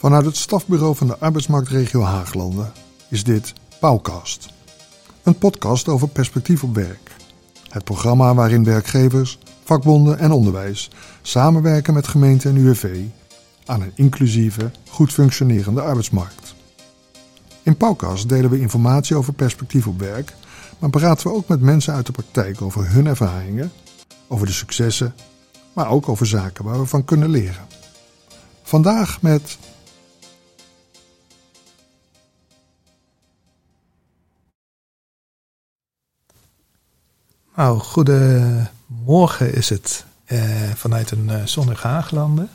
Vanuit het stafbureau van de arbeidsmarktregio Haaglanden is dit Pauwkast. Een podcast over perspectief op werk. Het programma waarin werkgevers, vakbonden en onderwijs samenwerken met gemeente en UWV aan een inclusieve, goed functionerende arbeidsmarkt. In Pauwkast delen we informatie over perspectief op werk, maar praten we ook met mensen uit de praktijk over hun ervaringen, over de successen, maar ook over zaken waar we van kunnen leren. Vandaag met Nou, goedemorgen is het eh, vanuit een uh, Haaglanden.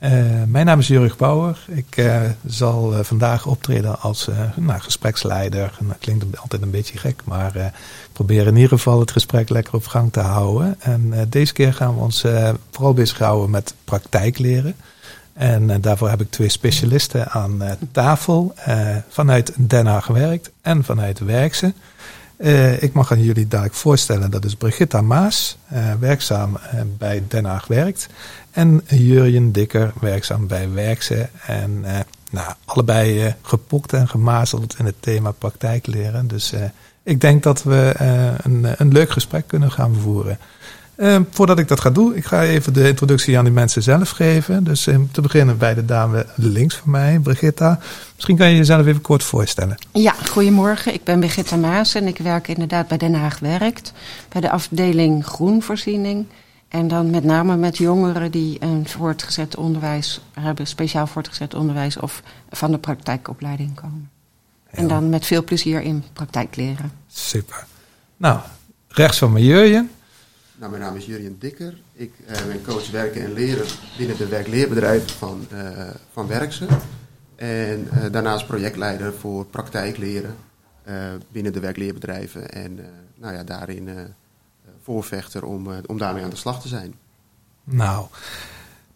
Uh, mijn naam is Jurg Bauer. Ik zal vandaag optreden als nou, gespreksleider. dat klinkt altijd een beetje gek, maar ik probeer in ieder geval het gesprek lekker op gang te houden. En deze keer gaan we ons vooral bezighouden met praktijkleren. En daarvoor heb ik twee specialisten aan tafel. vanuit Den Haag gewerkt en vanuit Werkse. Uh, ik mag aan jullie dadelijk voorstellen, dat is Brigitta Maas, uh, werkzaam uh, bij Den Haag Werkt. En Jurjen Dikker, werkzaam bij Werkse. En nou, allebei gepokt en gemazeld in het thema praktijkleren. Dus ik denk dat we een, een leuk gesprek kunnen gaan voeren. Uh, voordat ik dat ga doen, ik ga even de introductie aan die mensen zelf geven. Dus uh, te beginnen bij de dame links van mij, Brigitta. Misschien kan je jezelf even kort voorstellen. Ja, goedemorgen. Ik ben Brigitta Maas en ik werk inderdaad bij Den Haag Werkt. Bij de afdeling Groenvoorziening. En dan met name met jongeren die een voortgezet onderwijs hebben, speciaal voortgezet onderwijs of van de praktijkopleiding komen. En dan met veel plezier in praktijk leren. Super. Nou, rechts van Jurjen. Nou, mijn naam is Jurien Dikker. Ik uh, ben coach werken en leren binnen de werkleerbedrijven van, uh, van Werkse. En uh, daarnaast projectleider voor praktijkleren binnen de werkleerbedrijven. En nou ja, daarin voorvechter om, om daarmee aan de slag te zijn. Nou,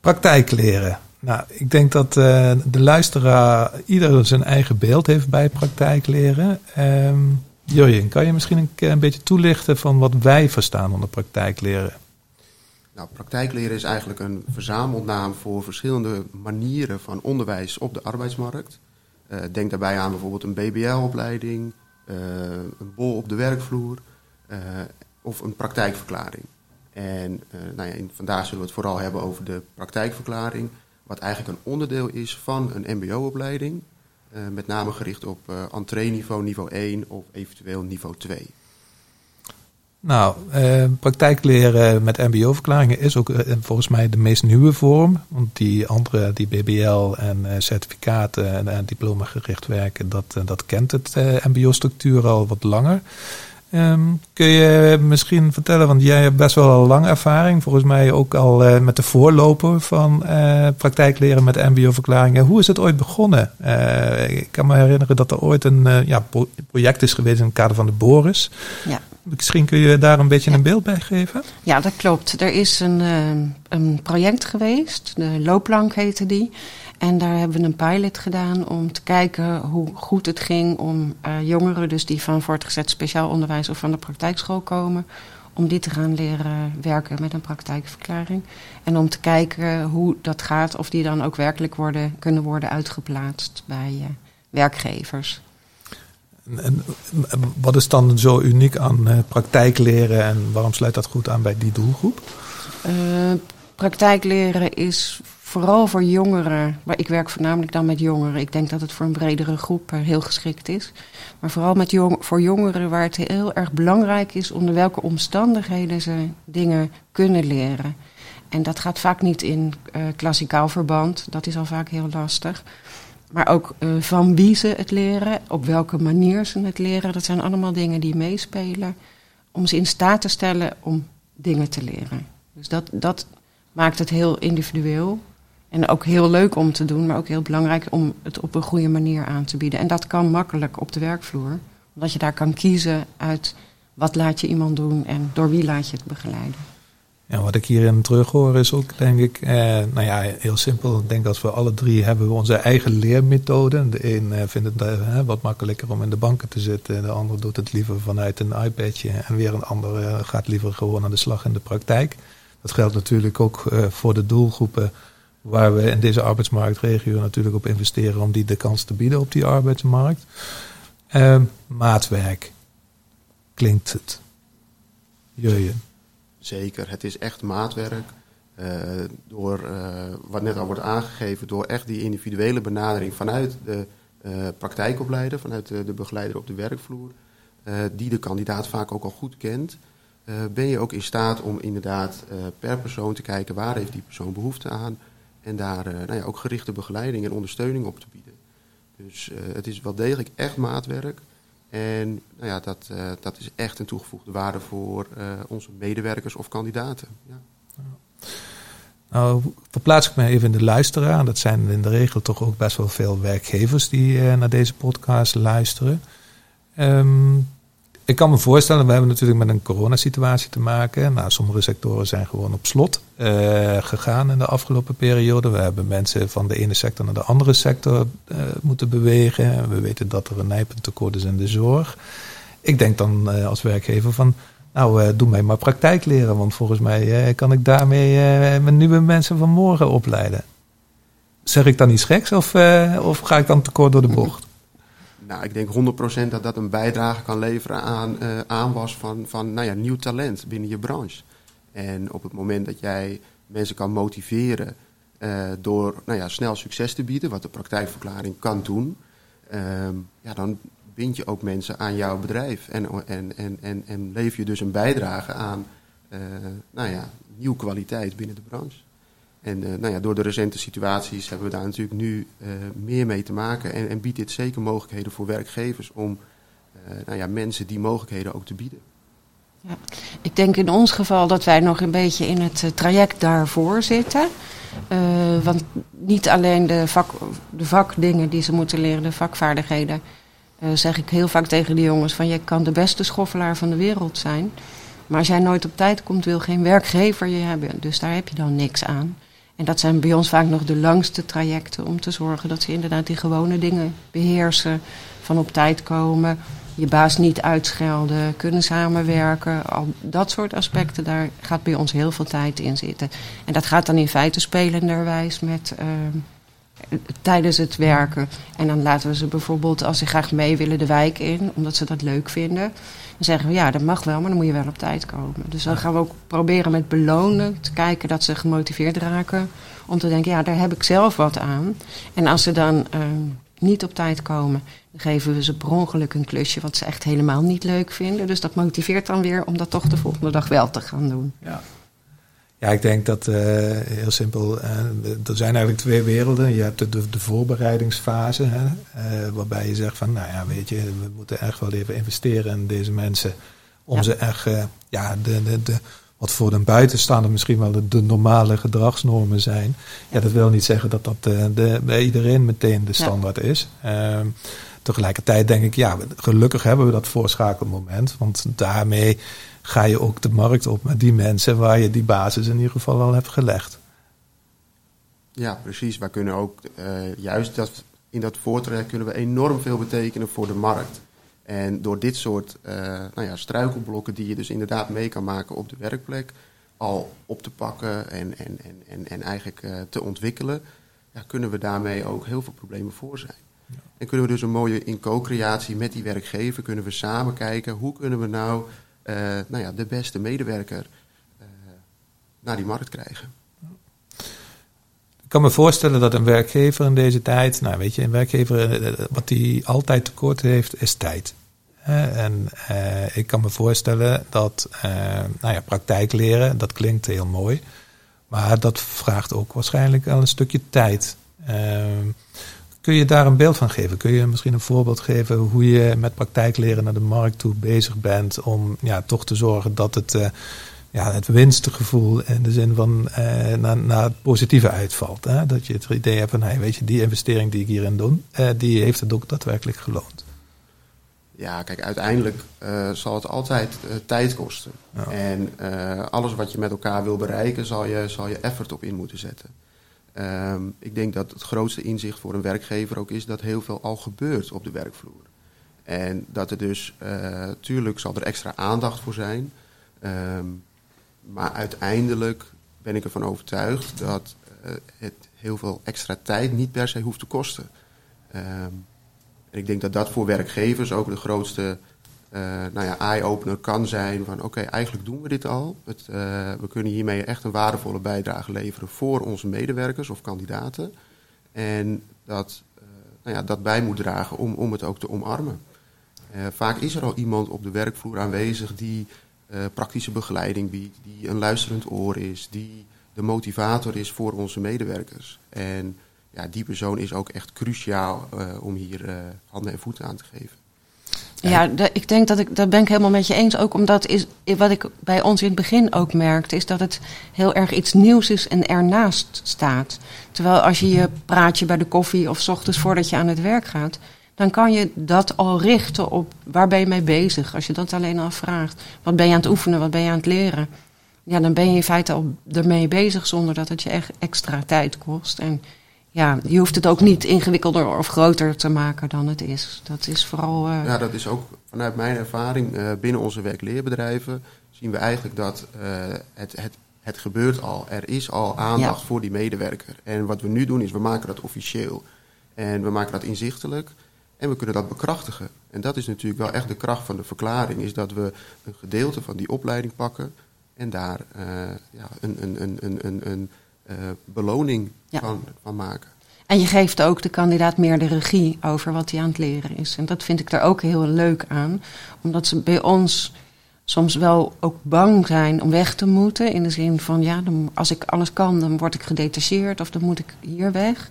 praktijkleren. Nou, ik denk dat de luisteraar ieder zijn eigen beeld heeft bij praktijkleren. Um, Jurjen, kan je misschien een, een beetje toelichten van wat wij verstaan onder praktijkleren? Nou, praktijkleren is eigenlijk een verzamelnaam voor verschillende manieren van onderwijs op de arbeidsmarkt. Uh, denk daarbij aan bijvoorbeeld een BBL-opleiding, uh, een bol op de werkvloer uh, of een praktijkverklaring. En nou ja, in, vandaag zullen we het vooral hebben over de praktijkverklaring, wat eigenlijk een onderdeel is van een MBO-opleiding. Uh, met name gericht op uh, entree-niveau, niveau 1 of eventueel niveau 2. Nou, uh, praktijkleren met MBO-verklaringen is ook volgens mij de meest nieuwe vorm. Want die andere, die BBL en certificaten en diploma-gericht werken, dat, dat kent het MBO-structuur al wat langer. Um, kun je misschien vertellen, want jij hebt best wel een lange ervaring, volgens mij ook al uh, met de voorloper van uh, praktijkleren met MBO-verklaringen. Hoe is het ooit begonnen? Uh, ik kan me herinneren dat er ooit een ja, project is geweest in het kader van de Boris. Ja. Misschien kun je daar een beetje ja. een beeld bij geven? Ja, dat klopt. Er is een, een project geweest, de Loopplank heette die. En daar hebben we een pilot gedaan om te kijken hoe goed het ging om uh, jongeren, dus die van voortgezet speciaal onderwijs of van de praktijkschool komen, om die te gaan leren werken met een praktijkverklaring. En om te kijken hoe dat gaat, of die dan ook werkelijk worden, kunnen worden uitgeplaatst bij uh, werkgevers. En, wat is dan zo uniek aan uh, praktijkleren en waarom sluit dat goed aan bij die doelgroep? praktijkleren is vooral voor jongeren, maar ik werk voornamelijk dan met jongeren. Ik denk dat het voor een bredere groep heel geschikt is. Maar vooral met jong, voor jongeren waar het heel erg belangrijk is onder welke omstandigheden ze dingen kunnen leren. En dat gaat vaak niet in uh, klassikaal verband, dat is al vaak heel lastig. Maar ook uh, van wie ze het leren, op welke manier ze het leren. Dat zijn allemaal dingen die meespelen om ze in staat te stellen om dingen te leren. Dus dat, dat maakt het heel individueel. En ook heel leuk om te doen, maar ook heel belangrijk om het op een goede manier aan te bieden. En dat kan makkelijk op de werkvloer, omdat je daar kan kiezen uit wat laat je iemand doen en door wie laat je het begeleiden. Ja, wat ik hierin terughoor is ook, denk ik, eh, nou ja, heel simpel. Ik denk dat we alle drie hebben onze eigen leermethode. De een eh, vindt het eh, wat makkelijker om in de banken te zitten. De ander doet het liever vanuit een iPadje. En weer een ander eh, gaat liever gewoon aan de slag in de praktijk. Dat geldt natuurlijk ook voor de doelgroepen waar we in deze arbeidsmarktregio natuurlijk op investeren om die de kans te bieden op die arbeidsmarkt. Ehm, maatwerk. Klinkt het? Jurjen. Zeker, het is echt maatwerk. Uh, door uh, wat net al wordt aangegeven, door echt die individuele benadering vanuit de uh, praktijkopleider, vanuit de, de, begeleider op de werkvloer, die de kandidaat vaak ook al goed kent, ben je ook in staat om inderdaad per persoon te kijken waar heeft die persoon behoefte aan en daar nou ja, ook gerichte begeleiding en ondersteuning op te bieden. Dus het is wel degelijk echt maatwerk. En nou ja, dat, uh, dat is echt een toegevoegde waarde voor onze medewerkers of kandidaten. Ja. Nou, verplaats ik me even in de luisteraar. Dat zijn in de regel toch ook best wel veel werkgevers die naar deze podcast luisteren. Um, ik kan me voorstellen, we hebben natuurlijk met een coronasituatie te maken. Nou, sommige sectoren zijn gewoon op slot uh, gegaan in de afgelopen periode. We hebben mensen van de ene sector naar de andere sector uh, moeten bewegen. We weten dat er een nijpend tekort is in de zorg. Ik denk dan uh, als werkgever van, nou, doe mij maar praktijk leren. Want volgens mij kan ik daarmee mijn nieuwe mensen van morgen opleiden. Zeg ik dan iets geks of, of ga ik dan tekort door de bocht? Nou, ik denk 100% dat dat een bijdrage kan leveren aan uh, aanwas van, van nou ja, nieuw talent binnen je branche. En op het moment dat jij mensen kan motiveren uh, door nou ja, snel succes te bieden, wat de praktijkverklaring kan doen, uh, ja, dan bind je ook mensen aan jouw bedrijf. En, en, en, en, en lever je dus een bijdrage aan uh, nou ja, nieuwe kwaliteit binnen de branche. En uh, nou ja, door de recente situaties hebben we daar natuurlijk nu uh, meer mee te maken. En, en, biedt dit zeker mogelijkheden voor werkgevers om uh, nou ja, mensen die mogelijkheden ook te bieden. Ja. Ik denk in ons geval dat wij nog een beetje in het traject daarvoor zitten. want niet alleen de, vak, de vakdingen die ze moeten leren, de vakvaardigheden, zeg ik heel vaak tegen de jongens van je kan de beste schoffelaar van de wereld zijn. Maar als jij nooit op tijd komt, wil geen werkgever je hebben. Dus daar heb je dan niks aan. En dat zijn bij ons vaak nog de langste trajecten om te zorgen dat ze inderdaad die gewone dingen beheersen. Van op tijd komen, je baas niet uitschelden, kunnen samenwerken. Al dat soort aspecten, daar gaat bij ons heel veel tijd in zitten. En dat gaat dan in feite spelenderwijs met. Uh, tijdens het werken. En dan laten we ze bijvoorbeeld, als ze graag mee willen, de wijk in, omdat ze dat leuk vinden. Dan zeggen we ja, dat mag wel, maar dan moet je wel op tijd komen. Dus dan gaan we ook proberen met belonen te kijken dat ze gemotiveerd raken. Om te denken, ja, daar heb ik zelf wat aan. En als ze dan uh, niet op tijd komen, dan geven we ze per ongeluk een klusje wat ze echt helemaal niet leuk vinden. Dus dat motiveert dan weer om dat toch de volgende dag wel te gaan doen. Ja. Ja, ik denk dat uh, heel simpel. Uh, er zijn eigenlijk twee werelden. Je hebt de, de, de voorbereidingsfase, hè, uh, waarbij je zegt van, nou ja, weet je, we moeten echt wel even investeren in deze mensen. Om ja. ze echt, ja, de, de, de, wat voor een buitenstaander misschien wel de, de, normale gedragsnormen zijn. Ja, dat wil niet zeggen dat dat de, bij iedereen meteen de standaard ja. is. Ehm, tegelijkertijd denk ik, ja, gelukkig hebben we dat voorschakelmoment. Want daarmee ga je ook de markt op met die mensen waar je die basis in ieder geval al hebt gelegd. Ja, precies. Wij kunnen ook uh, juist dat, in dat voortraject kunnen we enorm veel betekenen voor de markt. En door dit soort uh, nou ja, struikelblokken die je dus inderdaad mee kan maken op de werkplek, al op te pakken en, en, en, en, en eigenlijk uh, te ontwikkelen, ja, kunnen we daarmee ook heel veel problemen voor zijn. Ja. En kunnen we dus een mooie in co-creatie met die werkgever, kunnen we samen kijken hoe kunnen we nou nou ja, de beste medewerker uh, naar die markt krijgen. Ik kan me voorstellen dat een werkgever in deze tijd, nou weet je, een werkgever, eh, wat hij altijd tekort heeft, is tijd. En ik kan me voorstellen dat, nou ja, praktijk leren, dat klinkt heel mooi, maar dat vraagt ook waarschijnlijk al een stukje tijd. Uh, Kun je daar een beeld van geven? Kun je misschien een voorbeeld geven hoe je met praktijkleren naar de markt toe bezig bent om ja, toch te zorgen dat het, uh, ja, het winstgevoel in de zin van uh, naar, naar het positieve uitvalt? Hè? Dat je het idee hebt van, hey, weet je, die investering die ik hierin doe, uh, die heeft het ook daadwerkelijk geloond. Ja, kijk, uiteindelijk zal het altijd tijd kosten. Ja. En alles wat je met elkaar wil bereiken, zal je, zal je effort op in moeten zetten. Um, ik denk dat het grootste inzicht voor een werkgever ook is dat heel veel al gebeurt op de werkvloer. En dat er dus, uh, tuurlijk zal er extra aandacht voor zijn. Um, maar uiteindelijk ben ik ervan overtuigd dat uh, het heel veel extra tijd niet per se hoeft te kosten. Ehm, en ik denk dat dat voor werkgevers ook de grootste nou ja, eye-opener kan zijn van oké, eigenlijk doen we dit al. Het, uh, we kunnen hiermee echt een waardevolle bijdrage leveren voor onze medewerkers of kandidaten. En dat, uh, nou ja, dat bij moet dragen om, om het ook te omarmen. vaak is er al iemand op de werkvloer aanwezig die praktische begeleiding biedt, die een luisterend oor is, die de motivator is voor onze medewerkers. En ja, die persoon is ook echt cruciaal om hier handen en voeten aan te geven. Ja, ik denk dat ik dat ben ik helemaal met je eens. Ook omdat is, wat ik bij ons in het begin ook merkte, is dat het heel erg iets nieuws is en ernaast staat. Terwijl als je je praatje bij de koffie of s ochtends voordat je aan het werk gaat, dan kan je dat al richten op waar ben je mee bezig. Als je dat alleen al vraagt. Wat ben je aan het oefenen, wat ben je aan het leren? Ja, dan ben je in feite al ermee bezig zonder dat het je echt extra tijd kost. En ja, je hoeft het ook niet ingewikkelder of groter te maken dan het is. Dat is vooral. Uh... Ja, dat is ook vanuit mijn ervaring uh, binnen onze werkleerbedrijven. zien we eigenlijk dat uh, het, het, het gebeurt al. Er is al aandacht ja. voor die medewerker. En wat we nu doen is we maken dat officieel. En we maken dat inzichtelijk. En we kunnen dat bekrachtigen. En dat is natuurlijk wel echt de kracht van de verklaring. Is dat we een gedeelte van die opleiding pakken. En daar ja, een, een, een, een, een, een beloning ja. van, van maken. En je geeft ook de kandidaat meer de regie over wat hij aan het leren is. En dat vind ik er ook heel leuk aan. Omdat ze bij ons soms wel ook bang zijn om weg te moeten. In de zin van, ja, dan, als ik alles kan, dan word ik gedetacheerd of dan moet ik hier weg.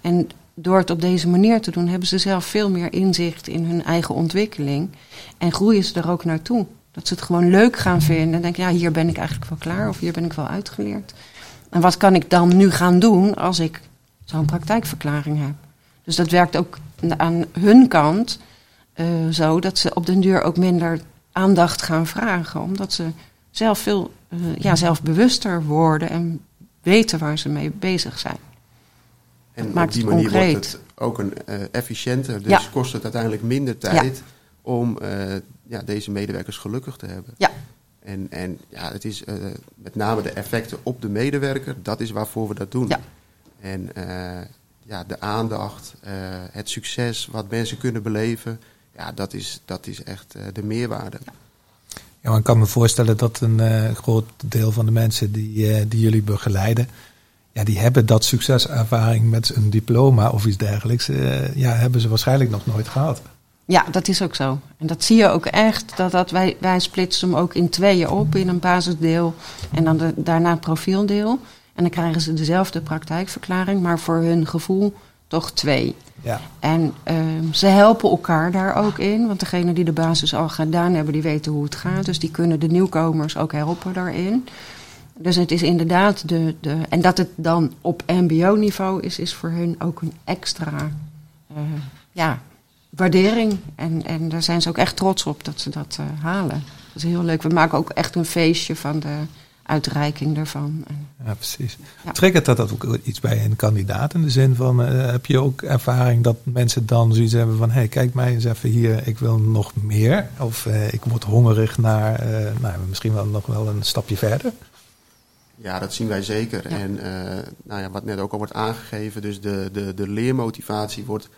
En door het op deze manier te doen, hebben ze zelf veel meer inzicht in hun eigen ontwikkeling. En groeien ze er ook naartoe. Dat ze het gewoon leuk gaan vinden. En denken, ja, hier ben ik eigenlijk wel klaar of hier ben ik wel uitgeleerd. En wat kan ik dan nu gaan doen als ik zo'n praktijkverklaring heb? Dus dat werkt ook aan hun kant uh, zo dat ze op den duur ook minder aandacht gaan vragen. Omdat ze zelf veel uh, ja, zelfbewuster worden en weten waar ze mee bezig zijn. En dat maakt op die manier concreet. wordt het ook een uh, efficiënter. Dus ja. kost het uiteindelijk minder tijd ja. om ja, deze medewerkers gelukkig te hebben. Ja, en, en ja, het is uh, met name de effecten op de medewerker, dat is waarvoor we dat doen. Ja. En uh, ja, de aandacht, uh, het succes wat mensen kunnen beleven, ja, dat is, dat is echt de meerwaarde. Ja. ja, maar ik kan me voorstellen dat een groot deel van de mensen die, die jullie begeleiden, ja, die hebben dat succeservaring met een diploma of iets dergelijks, ja, hebben ze waarschijnlijk nog nooit gehad. Ja, dat is ook zo. En dat zie je ook echt. Dat, dat wij, wij splitsen hem ook in tweeën op. In een basisdeel en dan de, daarna een profieldeel. En dan krijgen ze dezelfde praktijkverklaring, maar voor hun gevoel toch twee. Ja. En uh, ze helpen elkaar daar ook in. Want degene die de basis al gedaan hebben, die weten hoe het gaat. Dus die kunnen de nieuwkomers ook helpen daarin. Dus het is inderdaad de. de en dat het dan op MBO-niveau is, is voor hun ook een extra. Uh, ja, waardering. En, en daar zijn ze ook echt trots op dat ze dat uh, halen. Dat is heel leuk. We maken ook echt een feestje van de uitreiking daarvan. Ja, precies. Ja. Triggert dat ook iets bij een kandidaat? In de zin van, uh, heb je ook ervaring dat mensen dan zoiets hebben van... hé, hey, kijk mij eens even hier, ik wil nog meer. Of uh, ik word hongerig naar, nou, misschien wel nog wel een stapje verder. Ja, dat zien wij zeker. Ja. En nou ja, wat net ook al wordt aangegeven, dus de, de, de leermotivatie wordt uh,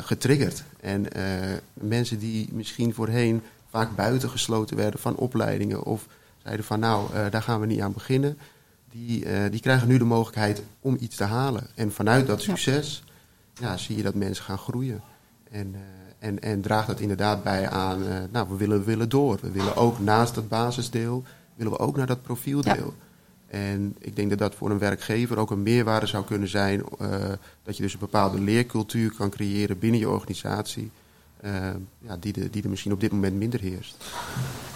getriggerd. En uh, mensen die misschien voorheen vaak buitengesloten werden van opleidingen of zeiden van nou, uh, daar gaan we niet aan beginnen, die, die krijgen nu de mogelijkheid om iets te halen. En vanuit dat succes ja. ja zie je dat mensen gaan groeien. En, en, en draagt dat inderdaad bij aan, nou, we willen, we willen door. We willen ook naast dat basisdeel, willen we ook naar dat profieldeel. Ja. En ik denk dat dat voor een werkgever ook een meerwaarde zou kunnen zijn. Uh, dat je dus een bepaalde leercultuur kan creëren binnen je organisatie. Uh, ja, die, de, die er misschien op dit moment minder heerst.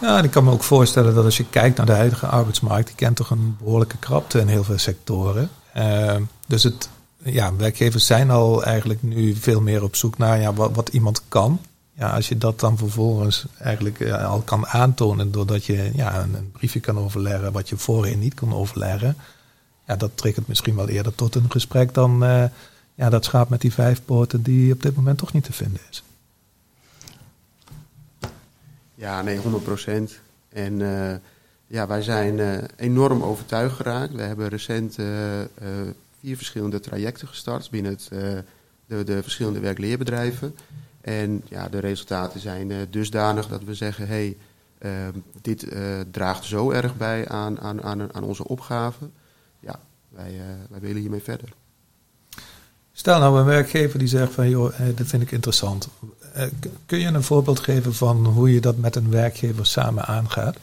Ja, ik kan me ook voorstellen dat als je kijkt naar de huidige arbeidsmarkt, die kent toch een behoorlijke krapte in heel veel sectoren. Uh, dus het, ja, werkgevers zijn al eigenlijk nu veel meer op zoek naar ja, wat, wat iemand kan ja, als je dat dan vervolgens eigenlijk ja, al kan aantonen doordat je ja, een, briefje kan overleggen wat je voorheen niet kon overleggen, ja, dat triggert misschien wel eerder tot een gesprek dan uh, ja, dat schaap met die vijf poten die op dit moment toch niet te vinden is. Ja, nee, 100 procent. En uh, ja, wij zijn enorm overtuigd geraakt. We hebben recent vier verschillende trajecten gestart binnen het, de, de verschillende werkleerbedrijven. En ja, de resultaten zijn dusdanig dat we zeggen: hey, ehm, dit draagt zo erg bij aan, aan, aan, aan onze opgave. Ja, wij, wij willen hiermee verder. Stel nou een werkgever die zegt van joh, dat vind ik interessant. Kun je een voorbeeld geven van hoe je dat met een werkgever samen aangaat?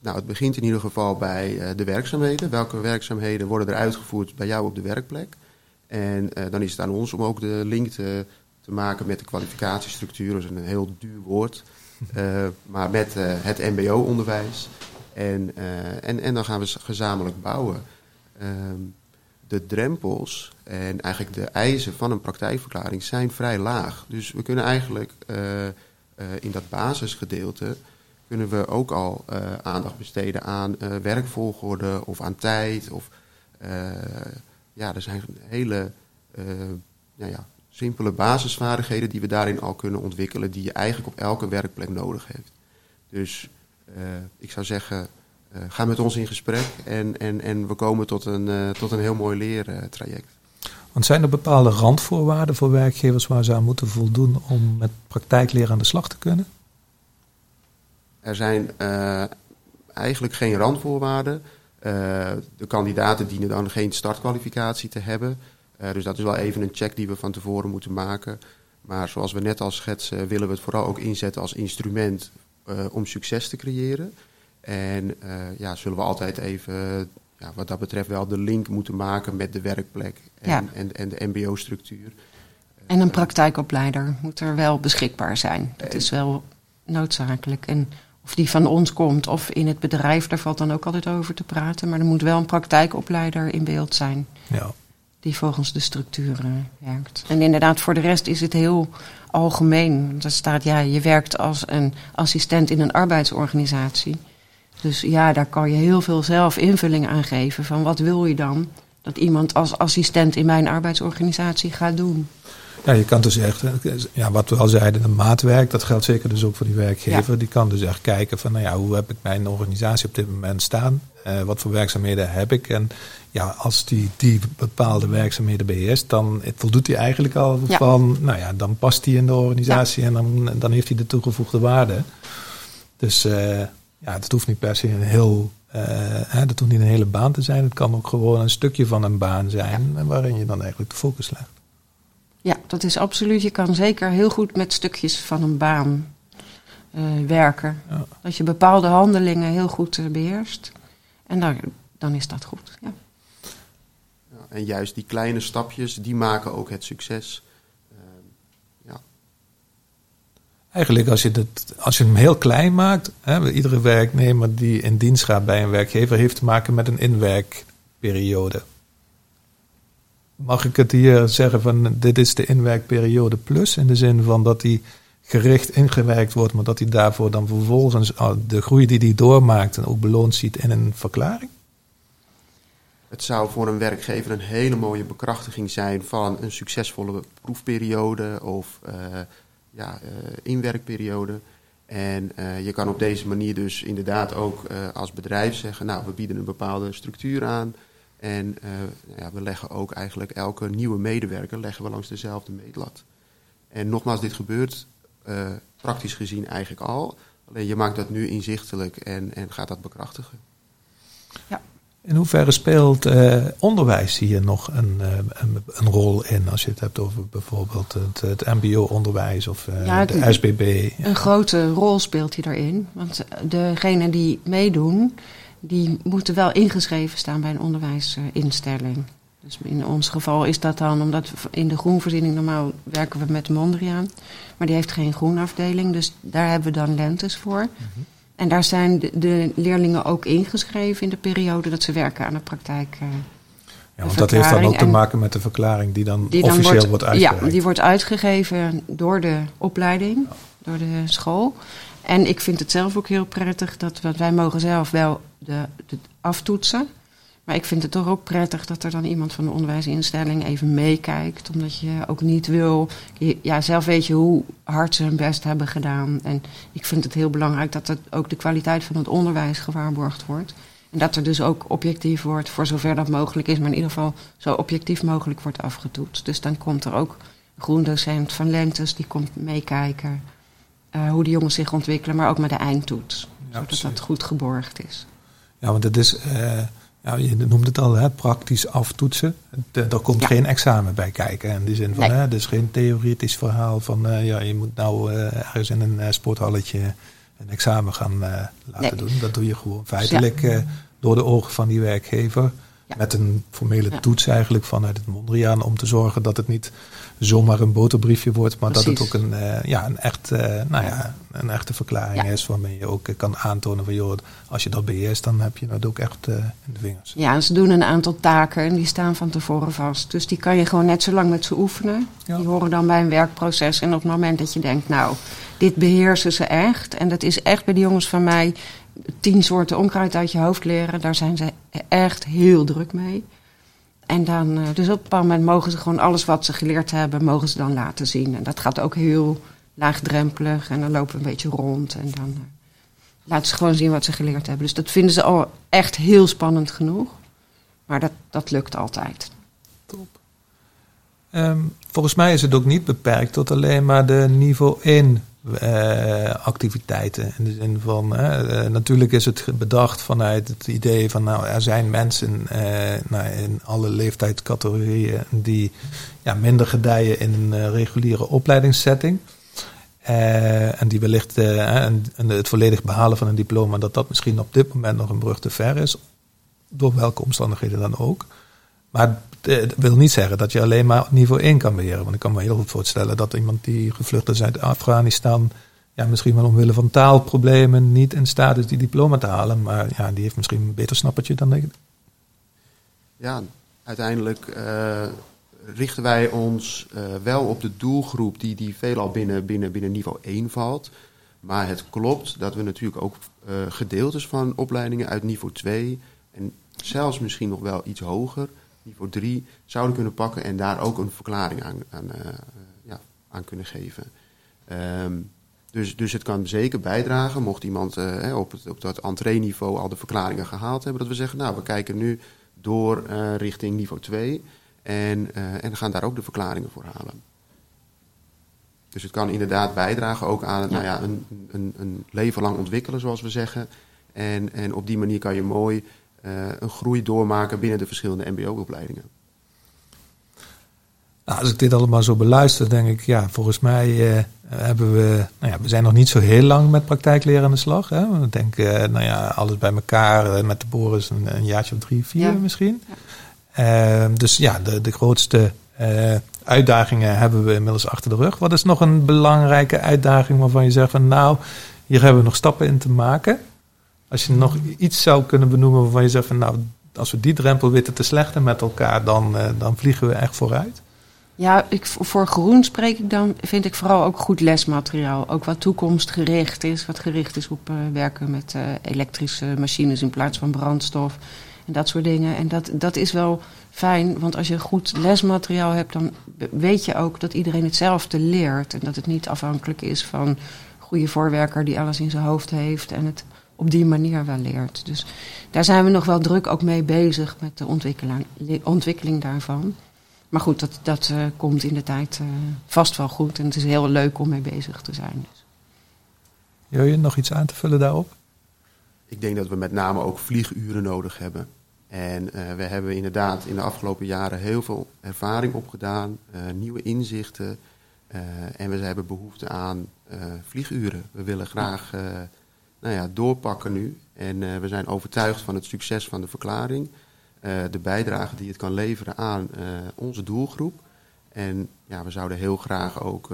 Nou, het begint in ieder geval bij de werkzaamheden. Welke werkzaamheden worden er uitgevoerd bij jou op de werkplek? En uh, dan is het aan ons om ook de link te, te maken met de kwalificatiestructuur. Dat is een heel duur woord. Uh, maar met het MBO-onderwijs. En, en, en dan gaan we gezamenlijk bouwen. Ehm, de drempels en eigenlijk de eisen van een praktijkverklaring zijn vrij laag. Dus we kunnen eigenlijk in dat basisgedeelte kunnen we ook al aandacht besteden aan werkvolgorde of aan tijd. Of, ja, er zijn hele nou ja, simpele basisvaardigheden die we daarin al kunnen ontwikkelen, die je eigenlijk op elke werkplek nodig hebt. Dus ik zou zeggen, ga met ons in gesprek en, en, en we komen tot een, tot een heel mooi leertraject. Want zijn er bepaalde randvoorwaarden voor werkgevers waar ze aan moeten voldoen om met praktijkleer aan de slag te kunnen? Er zijn eigenlijk geen randvoorwaarden. De kandidaten dienen dan geen startkwalificatie te hebben. Uh, dus dat is wel even een check die we van tevoren moeten maken. Maar zoals we net al schetsen, willen we het vooral ook inzetten als instrument om succes te creëren. En ja, zullen we altijd even, ja, wat dat betreft, wel de link moeten maken met de werkplek en, ja. en, en de MBO-structuur. En een praktijkopleider moet er wel beschikbaar zijn. Dat is wel noodzakelijk. En of die van ons komt of in het bedrijf, daar valt dan ook altijd over te praten. Maar er moet wel een praktijkopleider in beeld zijn. Ja. Die volgens de structuren werkt. En inderdaad, voor de rest is het heel algemeen. Er staat, ja, je werkt als een assistent in een arbeidsorganisatie. Dus ja, daar kan je heel veel zelf invulling aan geven. Van wat wil je dan dat iemand als assistent in mijn arbeidsorganisatie gaat doen? Ja, je kan dus echt, ja, wat we al zeiden, een maatwerk, dat geldt zeker dus ook voor die werkgever. Die kan dus echt kijken van, nou ja, hoe heb ik mijn organisatie op dit moment staan? Uh, wat voor werkzaamheden heb ik? En ja, als die, die bepaalde werkzaamheden beheerst, dan voldoet hij eigenlijk al van, nou ja, dan past hij in de organisatie en dan, dan heeft hij de toegevoegde waarde. Dus uh, ja, het hoeft niet per se een heel, uh, hè, dat hoeft niet een hele baan te zijn. Het kan ook gewoon een stukje van een baan zijn waarin je dan eigenlijk de focus legt. Ja, dat is absoluut. Je kan zeker heel goed met stukjes van een baan uh, werken. Ja. Dat je bepaalde handelingen heel goed uh, beheerst. En dan, dan is dat goed. Ja. ja. en juist die kleine stapjes, die maken ook het succes. Uh, ja. Eigenlijk als je, dat, als je hem heel klein maakt, hè, iedere werknemer die in dienst gaat bij een werkgever heeft te maken met een inwerkperiode. Mag ik het hier zeggen van dit is de inwerkperiode plus in de zin van dat die gericht ingewerkt wordt, maar dat hij daarvoor dan vervolgens ah, de groei die hij doormaakt en ook beloond ziet in een verklaring? Het zou voor een werkgever een hele mooie bekrachtiging zijn van een succesvolle proefperiode of uh, ja, uh, inwerkperiode. En uh, je kan op deze manier dus inderdaad ook als bedrijf zeggen, nou we bieden een bepaalde structuur aan. En uh, ja, we leggen ook eigenlijk elke nieuwe medewerker leggen we langs dezelfde meetlat. En nogmaals, dit gebeurt uh, praktisch gezien eigenlijk al. Alleen je maakt dat nu inzichtelijk en, en gaat dat bekrachtigen. Ja. In hoeverre speelt uh, onderwijs hier nog een, een, een, rol in? Als je het hebt over bijvoorbeeld het, het MBO-onderwijs of ja, de SBB. Een grote rol speelt hij daarin. Want degenen die meedoen, die moeten wel ingeschreven staan bij een onderwijsinstelling. Dus in ons geval is dat dan, omdat in de groenvoorziening normaal werken we met Mondriaan. Maar die heeft geen groenafdeling, dus daar hebben we dan lentes voor. Mhm. En daar zijn de, leerlingen ook ingeschreven in de periode dat ze werken aan de praktijk. Uh, ja, want dat heeft dan ook te maken met de verklaring die dan officieel wordt, uitgegeven. Ja, die wordt uitgegeven door de opleiding, door de school. En ik vind het zelf ook heel prettig dat want wij mogen zelf wel de, de aftoetsen. Maar ik vind het toch ook prettig dat er dan iemand van de onderwijsinstelling even meekijkt. Omdat je ook niet wil. Ja, zelf weet je hoe hard ze hun best hebben gedaan. En ik vind het heel belangrijk dat het ook de kwaliteit van het onderwijs gewaarborgd wordt. En dat er dus ook objectief wordt, voor zover dat mogelijk is, maar in ieder geval zo objectief mogelijk wordt afgetoetst. Dus dan komt er ook een groendocent van Lentes, die komt meekijken uh, hoe de jongens zich ontwikkelen, maar ook met de eindtoets. Ja, zodat dat goed geborgd is. Ja, want het is, uh, ja, je noemt het al, hè, praktisch aftoetsen. Er komt geen examen bij kijken. In die zin van, nee. hè, dus geen theoretisch verhaal van, uh, ja, je moet nou ergens in een sporthalletje een examen gaan laten doen. Dat doe je gewoon feitelijk door de ogen van die werkgever. Met een formele toets eigenlijk vanuit het Mondriaan om te zorgen dat het niet zomaar een boterbriefje wordt, maar dat het ook een, uh, ja, een, echt, uh, nou ja, een echte verklaring is waarmee je ook kan aantonen van joh, als je dat beheerst, dan heb je dat ook echt uh, in de vingers. Ja, en ze doen een aantal taken en die staan van tevoren vast. Dus die kan je gewoon net zo lang met ze oefenen. Die horen dan bij een werkproces. En op het moment dat je denkt, nou, dit beheersen ze echt. En dat is echt bij de jongens van mij tien soorten onkruid uit je hoofd leren. Daar zijn ze echt heel druk mee. En dan, uh, dus op een bepaald moment mogen ze gewoon alles wat ze geleerd hebben, mogen ze dan laten zien. En dat gaat ook heel laagdrempelig. En dan lopen we een beetje rond. En dan uh, laten ze gewoon zien wat ze geleerd hebben. Dus dat vinden ze al echt heel spannend genoeg. Maar dat, dat lukt altijd. Top. Um, volgens mij is het ook niet beperkt tot alleen maar de niveau 1 uh, activiteiten. In de zin van, uh, natuurlijk is het bedacht vanuit het idee van, nou, er zijn mensen nou, in alle leeftijdscategorieën die ja, minder gedijen in een reguliere opleidingssetting. en die wellicht en, het volledig behalen van een diploma, dat dat misschien op dit moment nog een brug te ver is. Door welke omstandigheden dan ook. Maar het wil niet zeggen dat je alleen maar niveau 1 kan beheren. Want ik kan me heel goed voorstellen dat iemand die gevlucht is uit Afghanistan, ja, misschien wel omwille van taalproblemen, niet in staat is die diploma te halen. Maar ja, die heeft misschien een beter snappertje dan ik. Ja, uiteindelijk uh, richten wij ons uh, wel op de doelgroep die, die veelal binnen, binnen, binnen niveau 1 valt. Maar het klopt dat we natuurlijk ook gedeeltes van opleidingen uit niveau 2 en zelfs misschien nog wel iets hoger niveau 3 zouden kunnen pakken en daar ook een verklaring aan, aan, uh, ja, aan kunnen geven. Um, dus, dus het kan zeker bijdragen, mocht iemand uh, op, het, op dat entree-niveau al de verklaringen gehaald hebben, dat we zeggen, nou, we kijken nu door uh, richting niveau 2 en, en gaan daar ook de verklaringen voor halen. Dus het kan inderdaad bijdragen ook aan ja. Nou ja, een, een, een leven lang ontwikkelen, zoals we zeggen. En, en op die manier kan je mooi een groei doormaken binnen de verschillende MBO-opleidingen. Nou, als ik dit allemaal zo beluister, denk ik, ja, volgens mij uh, hebben we, nou ja, we zijn nog niet zo heel lang met praktijkleren aan de slag. Hè? We denken, uh, nou ja, alles bij elkaar met de Boris een, een jaartje of drie, vier ja. misschien. Ja. dus ja, de, de grootste uitdagingen hebben we inmiddels achter de rug. Wat is nog een belangrijke uitdaging waarvan je zegt van, nou, hier hebben we nog stappen in te maken? Als je nog iets zou kunnen benoemen waarvan je zegt van nou, als we die drempel weten te slechten met elkaar, dan, uh, dan vliegen we echt vooruit. Ja, ik, voor groen spreek ik dan, vind ik vooral ook goed lesmateriaal. Ook wat toekomstgericht is, wat gericht is op uh, werken met uh, elektrische machines in plaats van brandstof. En dat soort dingen. En dat, dat is wel fijn, want als je goed lesmateriaal hebt, dan weet je ook dat iedereen hetzelfde leert. En dat het niet afhankelijk is van goede voorwerker die alles in zijn hoofd heeft en het op die manier wel leert. Dus daar zijn we nog wel druk ook mee bezig met de ontwikkeling, ontwikkeling daarvan. Maar goed, dat, dat uh, komt in de tijd uh, vast wel goed. En het is heel leuk om mee bezig te zijn. Dus. je nog iets aan te vullen daarop? Ik denk dat we met name ook vlieguren nodig hebben. En uh, we hebben inderdaad in de afgelopen jaren heel veel ervaring opgedaan, nieuwe inzichten. en we hebben behoefte aan vlieguren. We willen graag nou ja, doorpakken nu. En uh, we zijn overtuigd van het succes van de verklaring. Uh, de bijdrage die het kan leveren aan uh, onze doelgroep. En ja, we zouden heel graag ook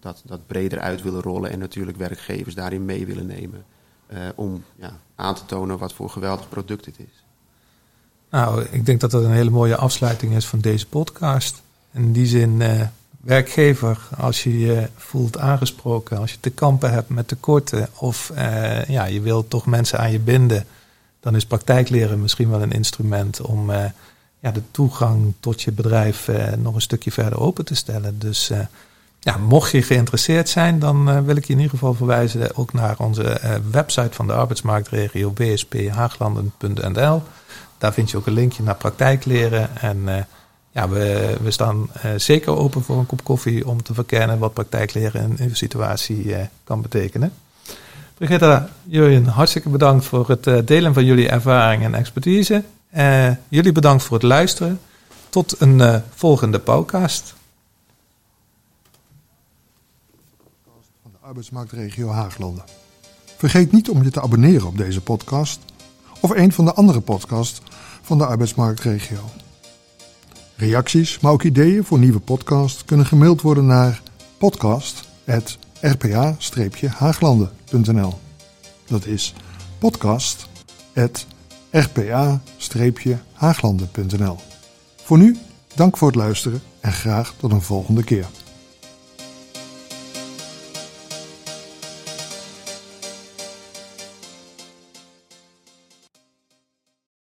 dat, dat breder uit willen rollen. En natuurlijk werkgevers daarin mee willen nemen. om ja, aan te tonen wat voor geweldig product het is. Nou, ik denk dat dat een hele mooie afsluiting is van deze podcast. In die zin werkgever, als je je voelt aangesproken, als je te kampen hebt met tekorten of uh, ja, je wilt toch mensen aan je binden, dan is praktijkleren misschien wel een instrument om uh, ja, de toegang tot je bedrijf uh, nog een stukje verder open te stellen. Dus ja, mocht je geïnteresseerd zijn, dan wil ik je in ieder geval verwijzen ook naar onze website van de arbeidsmarktregio wsphaaglanden.nl. Daar vind je ook een linkje naar praktijkleren. En ja, we, we staan zeker open voor een kop koffie om te verkennen wat praktijkleren in uw situatie kan betekenen. Brigitta, jullie hartstikke bedankt voor het delen van jullie ervaring en expertise. jullie bedankt voor het luisteren. Tot een volgende podcast. arbeidsmarktregio Haaglanden. Vergeet niet om je te abonneren op deze podcast of een van de andere podcasts van de arbeidsmarktregio. Reacties, maar ook ideeën voor nieuwe podcasts kunnen gemaild worden naar podcast.rpa-haaglanden.nl Dat is podcast.rpa-haaglanden.nl Voor nu, dank voor het luisteren en graag tot een volgende keer.